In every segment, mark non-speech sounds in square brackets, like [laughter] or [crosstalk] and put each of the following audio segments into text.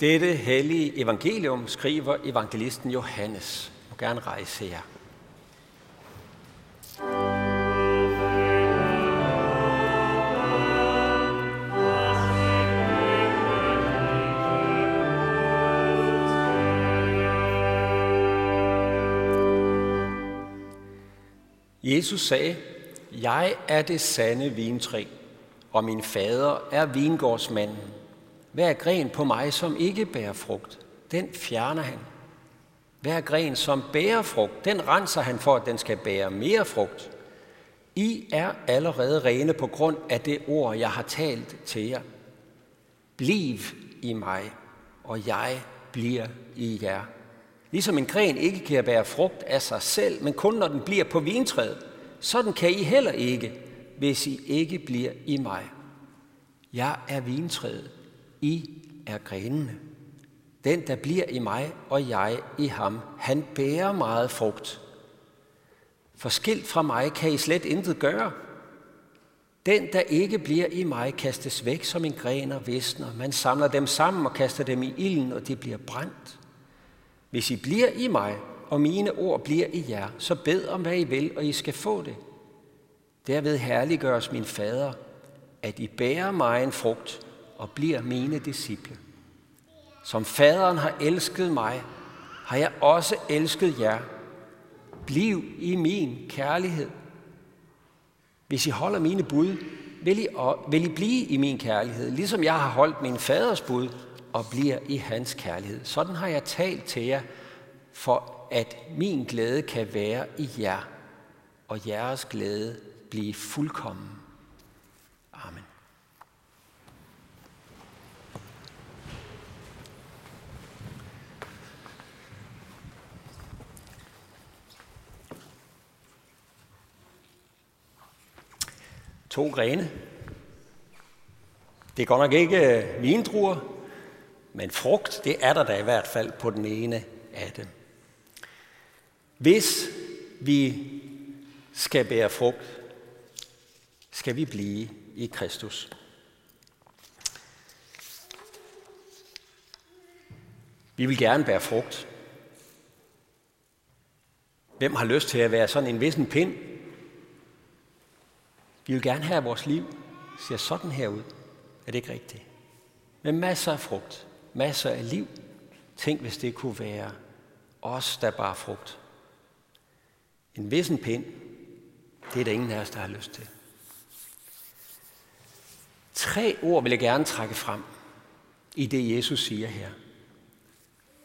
Dette hellige evangelium skriver evangelisten Johannes. Jeg må gerne rejse her. Jesus sagde, Jeg er det sande vintræ, og min fader er vingårdsmanden. Hver gren på mig, som ikke bærer frugt, den fjerner han. Hver gren, som bærer frugt, den renser han for, at den skal bære mere frugt. I er allerede rene på grund af det ord, jeg har talt til jer. Bliv i mig, og jeg bliver i jer. Ligesom en gren ikke kan bære frugt af sig selv, men kun når den bliver på vintræet, sådan kan I heller ikke, hvis I ikke bliver i mig. Jeg er vintræet, i er grenene. Den, der bliver i mig, og jeg i ham, han bærer meget frugt. For skilt fra mig kan I slet intet gøre. Den, der ikke bliver i mig, kastes væk som en gren og visner. Man samler dem sammen og kaster dem i ilden, og de bliver brændt. Hvis I bliver i mig, og mine ord bliver i jer, så bed om, hvad I vil, og I skal få det. Derved herliggøres min fader, at I bærer mig en frugt og bliver mine disciple. Som faderen har elsket mig, har jeg også elsket jer. Bliv i min kærlighed. Hvis I holder mine bud, vil I, vil I blive i min kærlighed, ligesom jeg har holdt min faders bud og bliver i hans kærlighed. Sådan har jeg talt til jer, for at min glæde kan være i jer, og jeres glæde blive fuldkommen. To grene. Det er godt nok ikke øh, vindruer, men frugt, det er der da i hvert fald på den ene af dem. Hvis vi skal bære frugt, skal vi blive i Kristus. Vi vil gerne bære frugt. Hvem har lyst til at være sådan en vissen pind? Vi vil gerne have, at vores liv ser sådan her ud. Er det ikke rigtigt? Med masser af frugt, masser af liv. Tænk, hvis det kunne være os, der bare frugt. En vissen pind, det er der ingen af os, der har lyst til. Tre ord vil jeg gerne trække frem i det, Jesus siger her.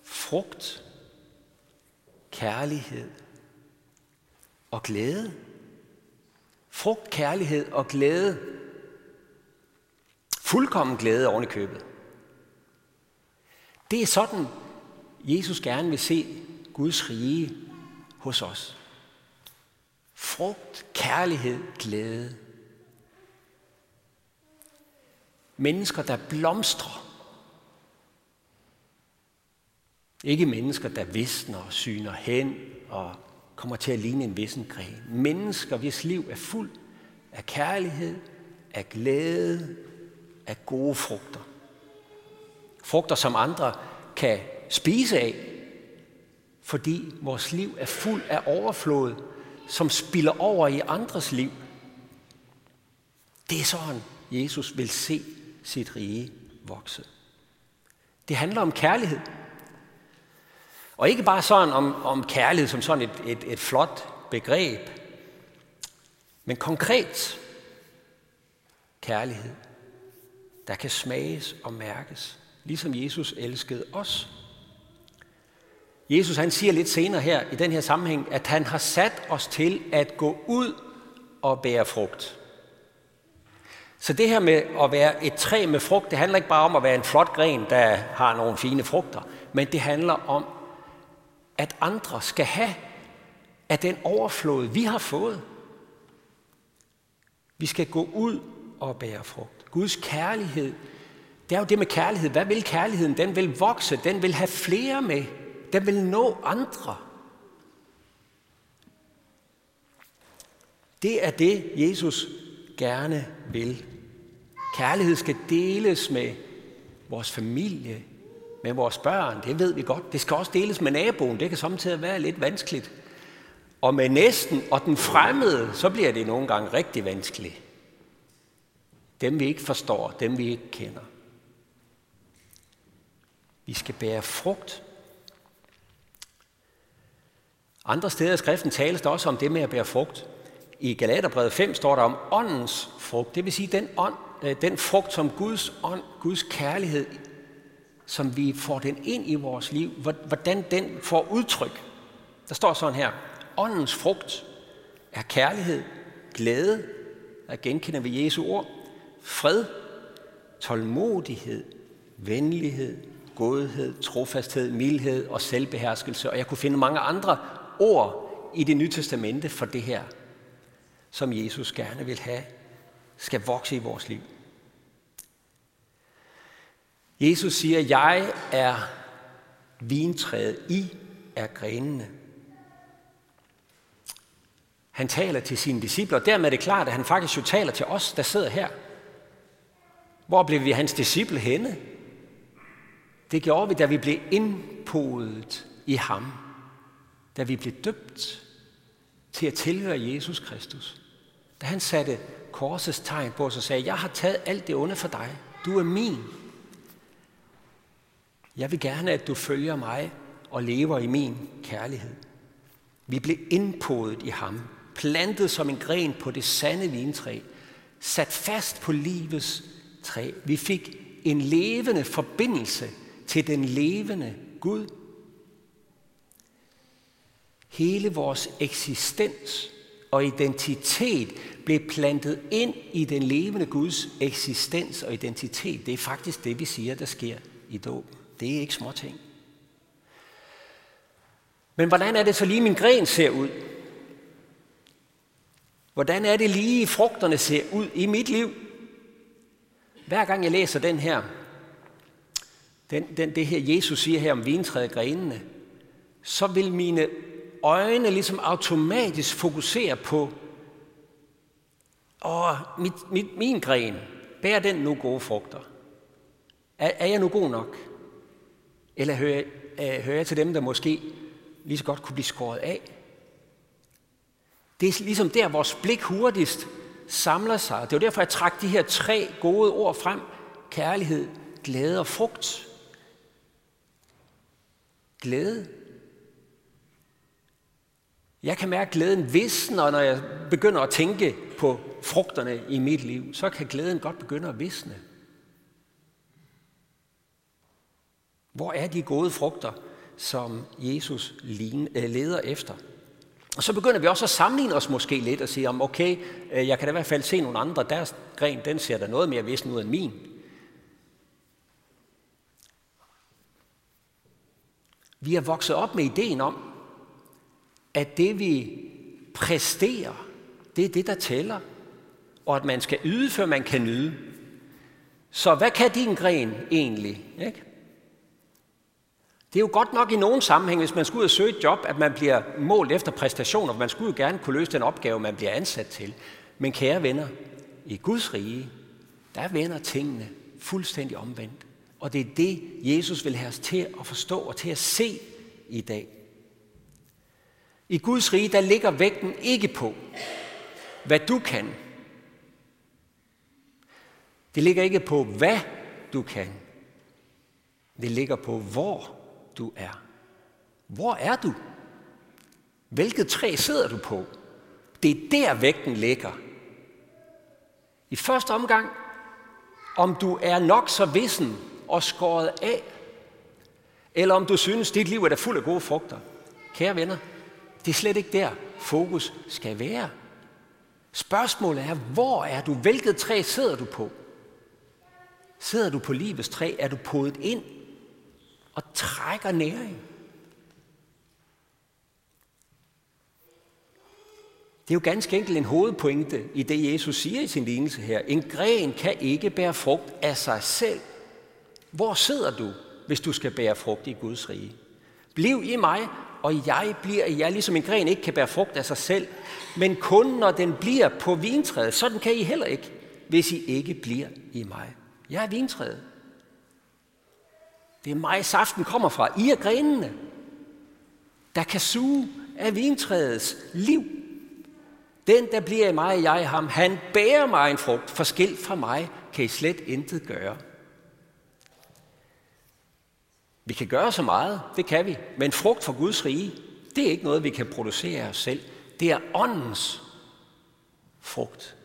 Frugt, kærlighed og glæde. Frugt, kærlighed og glæde. Fuldkommen glæde oven i købet. Det er sådan, Jesus gerne vil se Guds rige hos os. Frugt, kærlighed, glæde. Mennesker, der blomstrer. Ikke mennesker, der visner og syner hen og kommer til at ligne en vissen gren. Mennesker, hvis liv er fuld af kærlighed, af glæde, af gode frugter. Frugter, som andre kan spise af, fordi vores liv er fuld af overflod, som spiller over i andres liv. Det er sådan, Jesus vil se sit rige vokse. Det handler om kærlighed. Og ikke bare sådan om, om kærlighed som sådan et, et, et flot begreb, men konkret kærlighed, der kan smages og mærkes, ligesom Jesus elskede os. Jesus han siger lidt senere her i den her sammenhæng, at han har sat os til at gå ud og bære frugt. Så det her med at være et træ med frugt, det handler ikke bare om at være en flot gren, der har nogle fine frugter, men det handler om, at andre skal have af den overflod, vi har fået. Vi skal gå ud og bære frugt. Guds kærlighed, det er jo det med kærlighed. Hvad vil kærligheden? Den vil vokse, den vil have flere med, den vil nå andre. Det er det, Jesus gerne vil. Kærlighed skal deles med vores familie, med vores børn, det ved vi godt. Det skal også deles med naboen, det kan samtidig være lidt vanskeligt. Og med næsten og den fremmede, så bliver det nogle gange rigtig vanskeligt. Dem vi ikke forstår, dem vi ikke kender. Vi skal bære frugt. Andre steder i skriften tales der også om det med at bære frugt. I Galaterbrevet 5 står der om åndens frugt, det vil sige den, ånd, øh, den frugt, som Guds ånd, Guds kærlighed, som vi får den ind i vores liv, hvordan den får udtryk. Der står sådan her, åndens frugt er kærlighed, glæde, der genkender vi Jesu ord, fred, tålmodighed, venlighed, godhed, trofasthed, mildhed og selvbeherskelse. Og jeg kunne finde mange andre ord i det nye testamente for det her, som Jesus gerne vil have, skal vokse i vores liv. Jesus siger, jeg er vintræet, I er grenene. Han taler til sine disciple, og dermed er det klart, at han faktisk jo taler til os, der sidder her. Hvor blev vi hans disciple henne? Det gjorde vi, da vi blev indpodet i ham. Da vi blev døbt til at tilhøre Jesus Kristus. Da han satte korsets tegn på os og sagde, jeg har taget alt det onde for dig. Du er min. Jeg vil gerne, at du følger mig og lever i min kærlighed. Vi blev indpodet i ham, plantet som en gren på det sande vintræ, sat fast på livets træ. Vi fik en levende forbindelse til den levende Gud. Hele vores eksistens og identitet blev plantet ind i den levende Guds eksistens og identitet. Det er faktisk det, vi siger, der sker i dåben. Det er ikke små ting. Men hvordan er det så lige, min gren ser ud? Hvordan er det lige, frugterne ser ud i mit liv? Hver gang jeg læser den her, den, den, det her Jesus siger her om vintræet grenene, så vil mine øjne ligesom automatisk fokusere på, åh, mit, mit, min gren, bærer den nu gode frugter? Er, er jeg nu god nok? Eller hører, øh, hører jeg til dem, der måske lige så godt kunne blive skåret af? Det er ligesom der, vores blik hurtigst samler sig. Det er derfor, jeg trak de her tre gode ord frem. Kærlighed, glæde og frugt. Glæde. Jeg kan mærke glæden visne, når jeg begynder at tænke på frugterne i mit liv, så kan glæden godt begynde at visne. Hvor er de gode frugter, som Jesus øh, leder efter? Og så begynder vi også at sammenligne os måske lidt og sige, om okay, øh, jeg kan da i hvert fald se nogle andre, deres gren, den ser da noget mere vissen ud end min. Vi er vokset op med ideen om, at det vi præsterer, det er det, der tæller, og at man skal yde, før man kan nyde. Så hvad kan din gren egentlig? Ikke? Det er jo godt nok i nogen sammenhæng, hvis man skal ud og søge et job, at man bliver målt efter præstationer. Man skulle jo gerne kunne løse den opgave, man bliver ansat til. Men kære venner, i Guds rige, der vender tingene fuldstændig omvendt. Og det er det, Jesus vil have os til at forstå og til at se i dag. I Guds rige, der ligger vægten ikke på, hvad du kan. Det ligger ikke på, hvad du kan. Det ligger på, hvor du er. Hvor er du? Hvilket træ sidder du på? Det er der vægten ligger. I første omgang, om du er nok så vissen og skåret af, eller om du synes, dit liv er der fuld af gode frugter. Kære venner, det er slet ikke der, fokus skal være. Spørgsmålet er, hvor er du? Hvilket træ sidder du på? Sidder du på livets træ? Er du podet ind trækker næring. Det er jo ganske enkelt en hovedpointe i det, Jesus siger i sin lignelse her. En gren kan ikke bære frugt af sig selv. Hvor sidder du, hvis du skal bære frugt i Guds rige? Bliv i mig, og jeg bliver i jer, ligesom en gren ikke kan bære frugt af sig selv, men kun når den bliver på vintræet. Sådan kan I heller ikke, hvis I ikke bliver i mig. Jeg er vintræet. Det er mig, saften kommer fra. I er grenene, der kan suge af vintræets liv. Den, der bliver i mig, jeg ham, han bærer mig en frugt. Forskel fra mig kan I slet intet gøre. Vi kan gøre så meget, det kan vi, men frugt for Guds rige, det er ikke noget, vi kan producere os selv. Det er åndens frugt.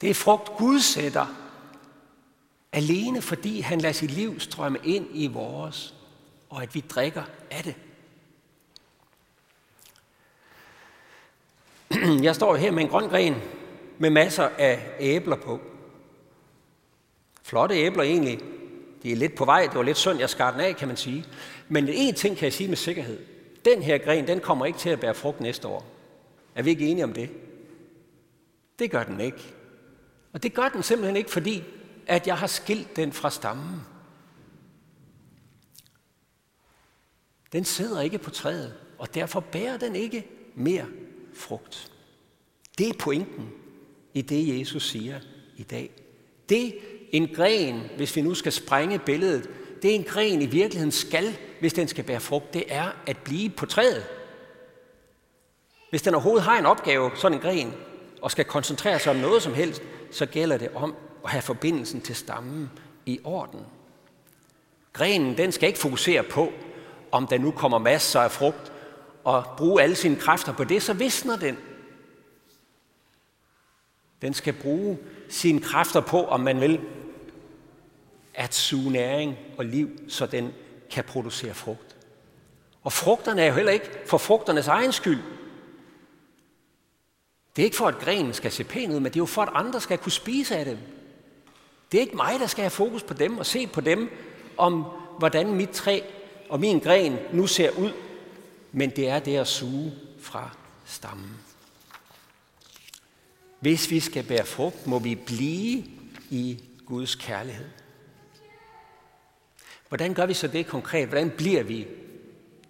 Det er frugt, Gud sætter alene fordi han lader sit liv strømme ind i vores, og at vi drikker af det. [clears throat] Jeg står her med en grøn gren med masser af æbler på. Flotte æbler egentlig. De er lidt på vej. Det var lidt synd, jeg skar den af, kan man sige. Men en ting kan jeg sige med sikkerhed. Den her gren, den kommer ikke til at bære frugt næste år. Er vi ikke enige om det? Det gør den ikke. Og det gør den simpelthen ikke, fordi at jeg har skilt den fra stammen. Den sidder ikke på træet, og derfor bærer den ikke mere frugt. Det er pointen i det, Jesus siger i dag. Det en gren, hvis vi nu skal sprænge billedet, det en gren i virkeligheden skal, hvis den skal bære frugt, det er at blive på træet. Hvis den overhovedet har en opgave, sådan en gren, og skal koncentrere sig om noget som helst, så gælder det om at have forbindelsen til stammen i orden. Grenen, den skal ikke fokusere på, om der nu kommer masser af frugt, og bruge alle sine kræfter på det, så visner den. Den skal bruge sine kræfter på, om man vil, at suge næring og liv, så den kan producere frugt. Og frugterne er jo heller ikke for frugternes egen skyld. Det er ikke for, at grenen skal se pæn ud, men det er jo for, at andre skal kunne spise af dem. Det er ikke mig, der skal have fokus på dem og se på dem, om hvordan mit træ og min gren nu ser ud, men det er det at suge fra stammen. Hvis vi skal bære frugt, må vi blive i Guds kærlighed. Hvordan gør vi så det konkret? Hvordan bliver vi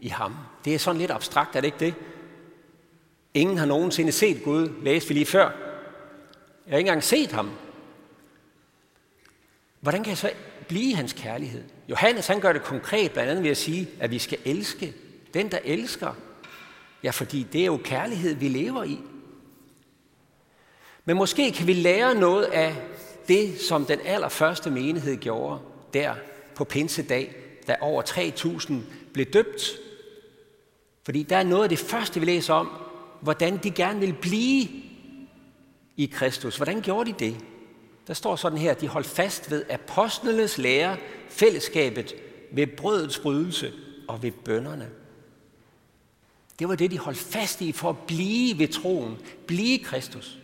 i ham? Det er sådan lidt abstrakt, er det ikke det? Ingen har nogensinde set Gud, læste vi lige før. Jeg har ikke engang set ham. Hvordan kan jeg så blive hans kærlighed? Johannes han gør det konkret, blandt andet ved at sige, at vi skal elske den, der elsker. Ja, fordi det er jo kærlighed, vi lever i. Men måske kan vi lære noget af det, som den allerførste menighed gjorde der på Pinsedag, da over 3.000 blev døbt. Fordi der er noget af det første, vi læser om, hvordan de gerne vil blive i Kristus. Hvordan gjorde de det? Der står sådan her, at de holdt fast ved apostlenes lære, fællesskabet ved brødets brydelse og ved bønderne. Det var det, de holdt fast i for at blive ved troen, blive Kristus.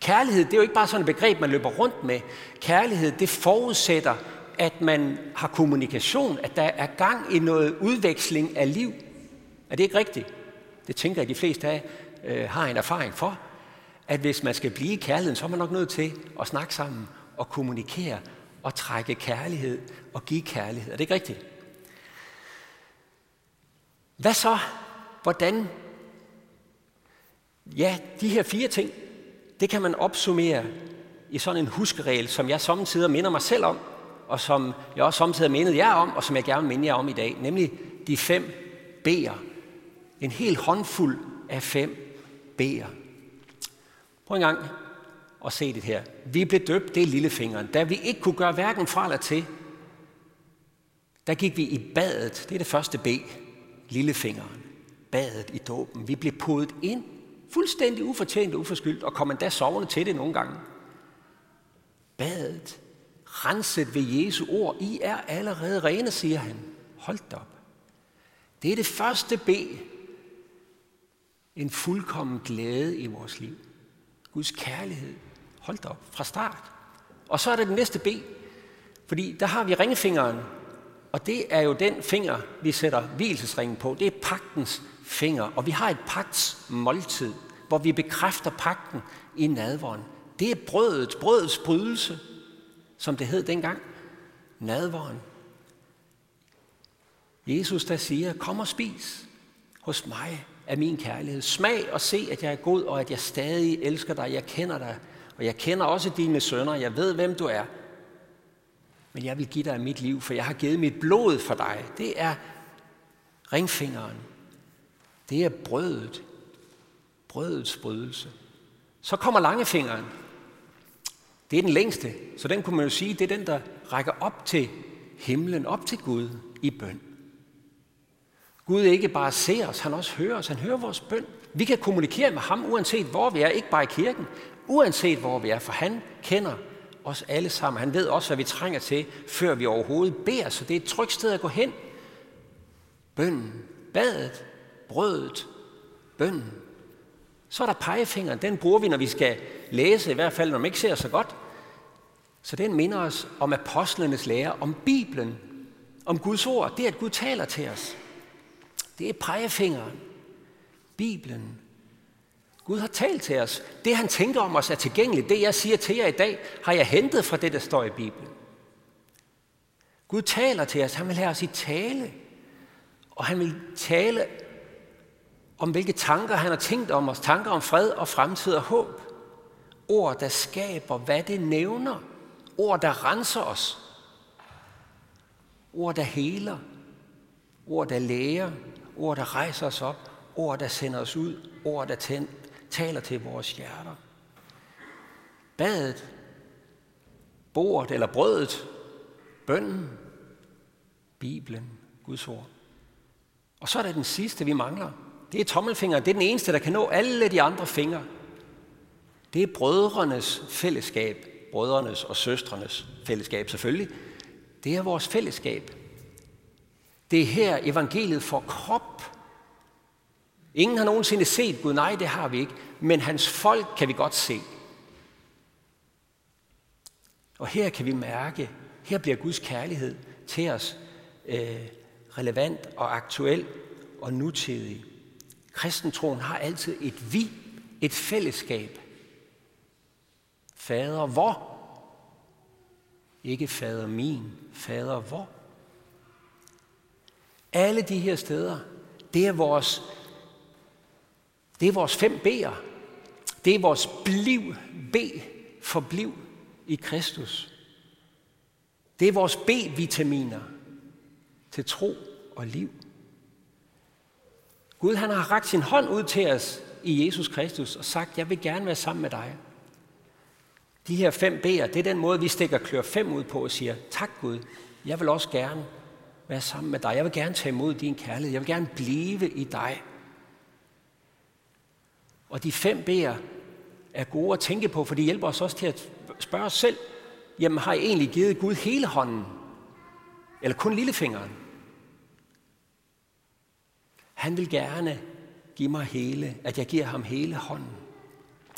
Kærlighed, det er jo ikke bare sådan et begreb, man løber rundt med. Kærlighed, det forudsætter, at man har kommunikation, at der er gang i noget udveksling af liv. Er det ikke rigtigt? Det tænker jeg, at de fleste af øh, har en erfaring for at hvis man skal blive i kærligheden, så er man nok nødt til at snakke sammen og kommunikere og trække kærlighed og give kærlighed. Er det ikke rigtigt? Hvad så? Hvordan? Ja, de her fire ting, det kan man opsummere i sådan en huskeregel, som jeg samtidig minder mig selv om, og som jeg også samtidig mindet jer om, og som jeg gerne vil minde jer om i dag, nemlig de fem B'er. En hel håndfuld af fem B'er. Prøv en gang at se det her. Vi blev døbt, det er lillefingeren. Da vi ikke kunne gøre hverken fra eller til, der gik vi i badet. Det er det første B. Lillefingeren. Badet i dåben. Vi blev podet ind, fuldstændig ufortjent og uforskyldt, og kom endda sovende til det nogle gange. Badet. Renset ved Jesu ord. I er allerede rene, siger han. Hold da op. Det er det første B. En fuldkommen glæde i vores liv. Guds kærlighed. Hold da op, fra start. Og så er der den næste B, fordi der har vi ringfingeren, og det er jo den finger, vi sætter hvilesesringen på. Det er pagtens finger, og vi har et pagts måltid, hvor vi bekræfter pagten i nadvåren. Det er brødet, brødets brydelse, som det hed dengang. Nadvåren. Jesus der siger, kom og spis hos mig, af min kærlighed. Smag og se, at jeg er god, og at jeg stadig elsker dig. Jeg kender dig, og jeg kender også dine sønner. Jeg ved, hvem du er. men jeg vil give dig mit liv, for jeg har givet mit blod for dig. Det er ringfingeren. Det er brødet. Brødets brydelse. Så kommer langefingeren. Det er den længste, så den kunne man jo sige, det er den, der rækker op til himlen, op til Gud i bøn. Gud ikke bare ser os, han også hører os. Han hører vores bøn. Vi kan kommunikere med ham, uanset hvor vi er, ikke bare i kirken, uanset hvor vi er, for han kender os alle sammen. Han ved også, hvad vi trænger til, før vi overhovedet beder, så det er et trygt sted at gå hen. Bønnen, badet, brødet, bønnen. Så er der pegefingeren, den bruger vi, når vi skal læse, i hvert fald når man ikke ser så godt. Så den minder os om apostlenes lære, om Bibelen, om Guds ord, det at Gud taler til os. Det er pegefingeren. Bibelen. Gud har talt til os. Det han tænker om os er tilgængeligt. Det jeg siger til jer i dag, har jeg hentet fra det, der står i Bibelen. Gud taler til os. Han vil have os i tale. Og han vil tale om, hvilke tanker han har tænkt om os. Tanker om fred og fremtid og håb. Ord, der skaber, hvad det nævner. Ord, der renser os. Ord, der heler. Ord, der læger. Ord, der rejser os op. Ord, der sender os ud. Ord, der tænd, taler til vores hjerter. Badet, bordet eller brødet, bønnen, Bibelen, Guds ord. Og så er der den sidste, vi mangler. Det er tommelfingeren. Det er den eneste, der kan nå alle de andre fingre. Det er brødrenes fællesskab. Brødrenes og søstrenes fællesskab selvfølgelig. Det er vores fællesskab. Det er her evangeliet får krop. Ingen har nogensinde set Gud. Nej, det har vi ikke. Men hans folk kan vi godt se. Og her kan vi mærke, her bliver Guds kærlighed til os øh, relevant og aktuel og nutidig. Kristentroen har altid et vi, et fællesskab. Fader hvor? Ikke fader min, fader hvor? Alle de her steder, det er vores, det er vores fem B'er. Det er vores bliv, B, forbliv i Kristus. Det er vores B-vitaminer til tro og liv. Gud han har rakt sin hånd ud til os i Jesus Kristus og sagt, jeg vil gerne være sammen med dig. De her fem B'er, det er den måde, vi stikker klør fem ud på og siger, tak Gud, jeg vil også gerne være sammen med dig. Jeg vil gerne tage imod din kærlighed. Jeg vil gerne blive i dig. Og de fem B'er er gode at tænke på, for de hjælper os også til at spørge os selv, jamen har jeg egentlig givet Gud hele hånden? Eller kun lillefingeren? Han vil gerne give mig hele, at jeg giver ham hele hånden,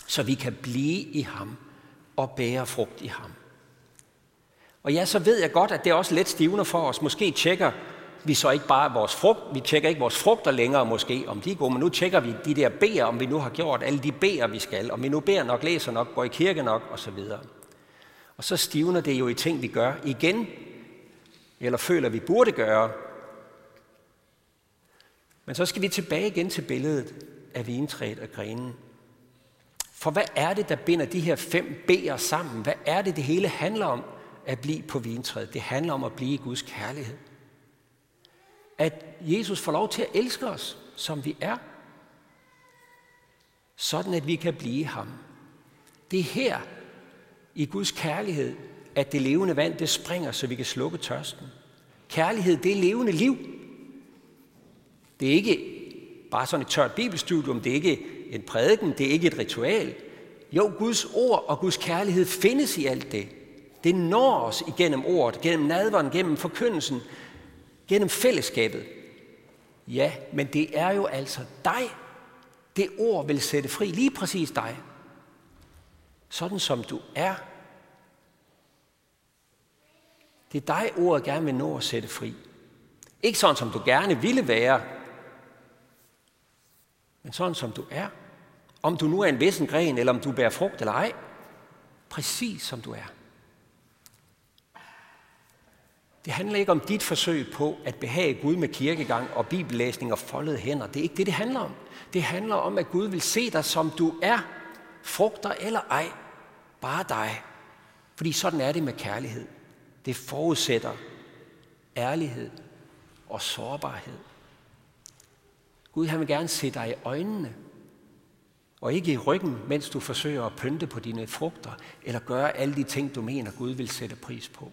så vi kan blive i ham og bære frugt i ham. Og ja, så ved jeg godt, at det er også let stivner for os. Måske tjekker vi så ikke bare vores frugt, vi tjekker ikke vores frugter længere måske, om de er gode, men nu tjekker vi de der B'er, om vi nu har gjort alle de B'er, vi skal, om vi nu beder nok, læser nok, går i kirke nok, osv. Og så stivner det jo i ting, vi gør igen, eller føler, vi burde gøre, men så skal vi tilbage igen til billedet af vintræet og grenen. For hvad er det, der binder de her fem B'er sammen? Hvad er det, det hele handler om at blive på vintræet? Det handler om at blive i Guds kærlighed. At Jesus får lov til at elske os, som vi er. Sådan at vi kan blive ham. Det er her, i Guds kærlighed, at det levende vand, det springer, så vi kan slukke tørsten. Kærlighed, det er levende liv. Det er ikke bare sådan et tørt bibelstudium, det er ikke en prædiken, det er ikke et ritual. Jo, Guds ord og Guds kærlighed findes i alt det. Det når os igennem ordet, gennem nadveren, gennem forkyndelsen, gennem fællesskabet. Ja, men det er jo altså dig. Det ord vil sætte fri, lige præcis dig. Sådan som du er. Det er dig, ordet gerne vil nå at sætte fri. Ikke sådan, som du gerne ville være, men sådan som du er. Om du nu er en vissen gren, eller om du bærer frugt eller ej. Præcis som du er. Det handler ikke om dit forsøg på at behage Gud med kirkegang og bibellæsning og foldede hænder. Det er ikke det, det handler om. Det handler om, at Gud vil se dig, som du er. Frugter eller ej. Bare dig. Fordi sådan er det med kærlighed. Det forudsætter ærlighed og sårbarhed. Gud han vil gerne se dig i øjnene, og ikke i ryggen, mens du forsøger at pynte på dine frugter, eller gøre alle de ting, du mener, Gud vil sætte pris på.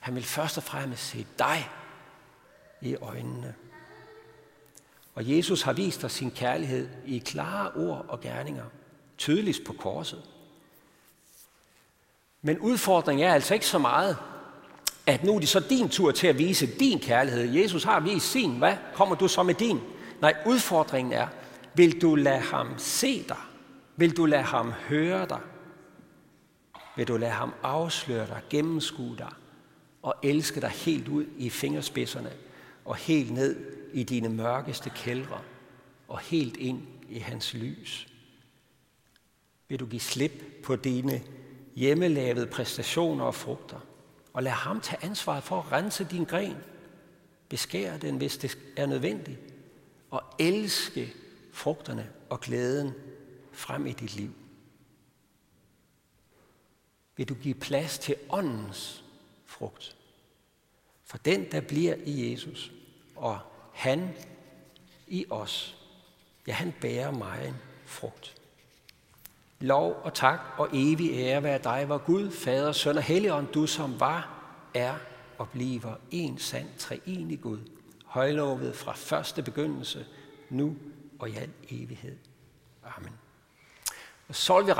Han vil først og fremmest se dig i øjnene. Og Jesus har vist os sin kærlighed i klare ord og gerninger, tydeligst på korset. Men udfordringen er altså ikke så meget, at nu er det så din tur til at vise din kærlighed. Jesus har vist sin. Hvad kommer du så med din? Nej, udfordringen er, vil du lade ham se dig? Vil du lade ham høre dig? Vil du lade ham afsløre dig, gennemskue dig og elske dig helt ud i fingerspidserne og helt ned i dine mørkeste kældre og helt ind i hans lys? Vil du give slip på dine hjemmelavede præstationer og frugter og lad ham tage ansvaret for at rense din gren, beskære den, hvis det er nødvendigt, og elske frugterne og glæden frem i dit liv. Vil du give plads til åndens frugt? For den, der bliver i Jesus, og han i os, ja, han bærer mig en frugt. Lov og tak og evig ære være dig, hvor Gud, Fader, Søn og Helligånd, du som var, er og bliver en sand treenig Gud, højlovet fra første begyndelse, nu og i al evighed. Amen. Og så vil vi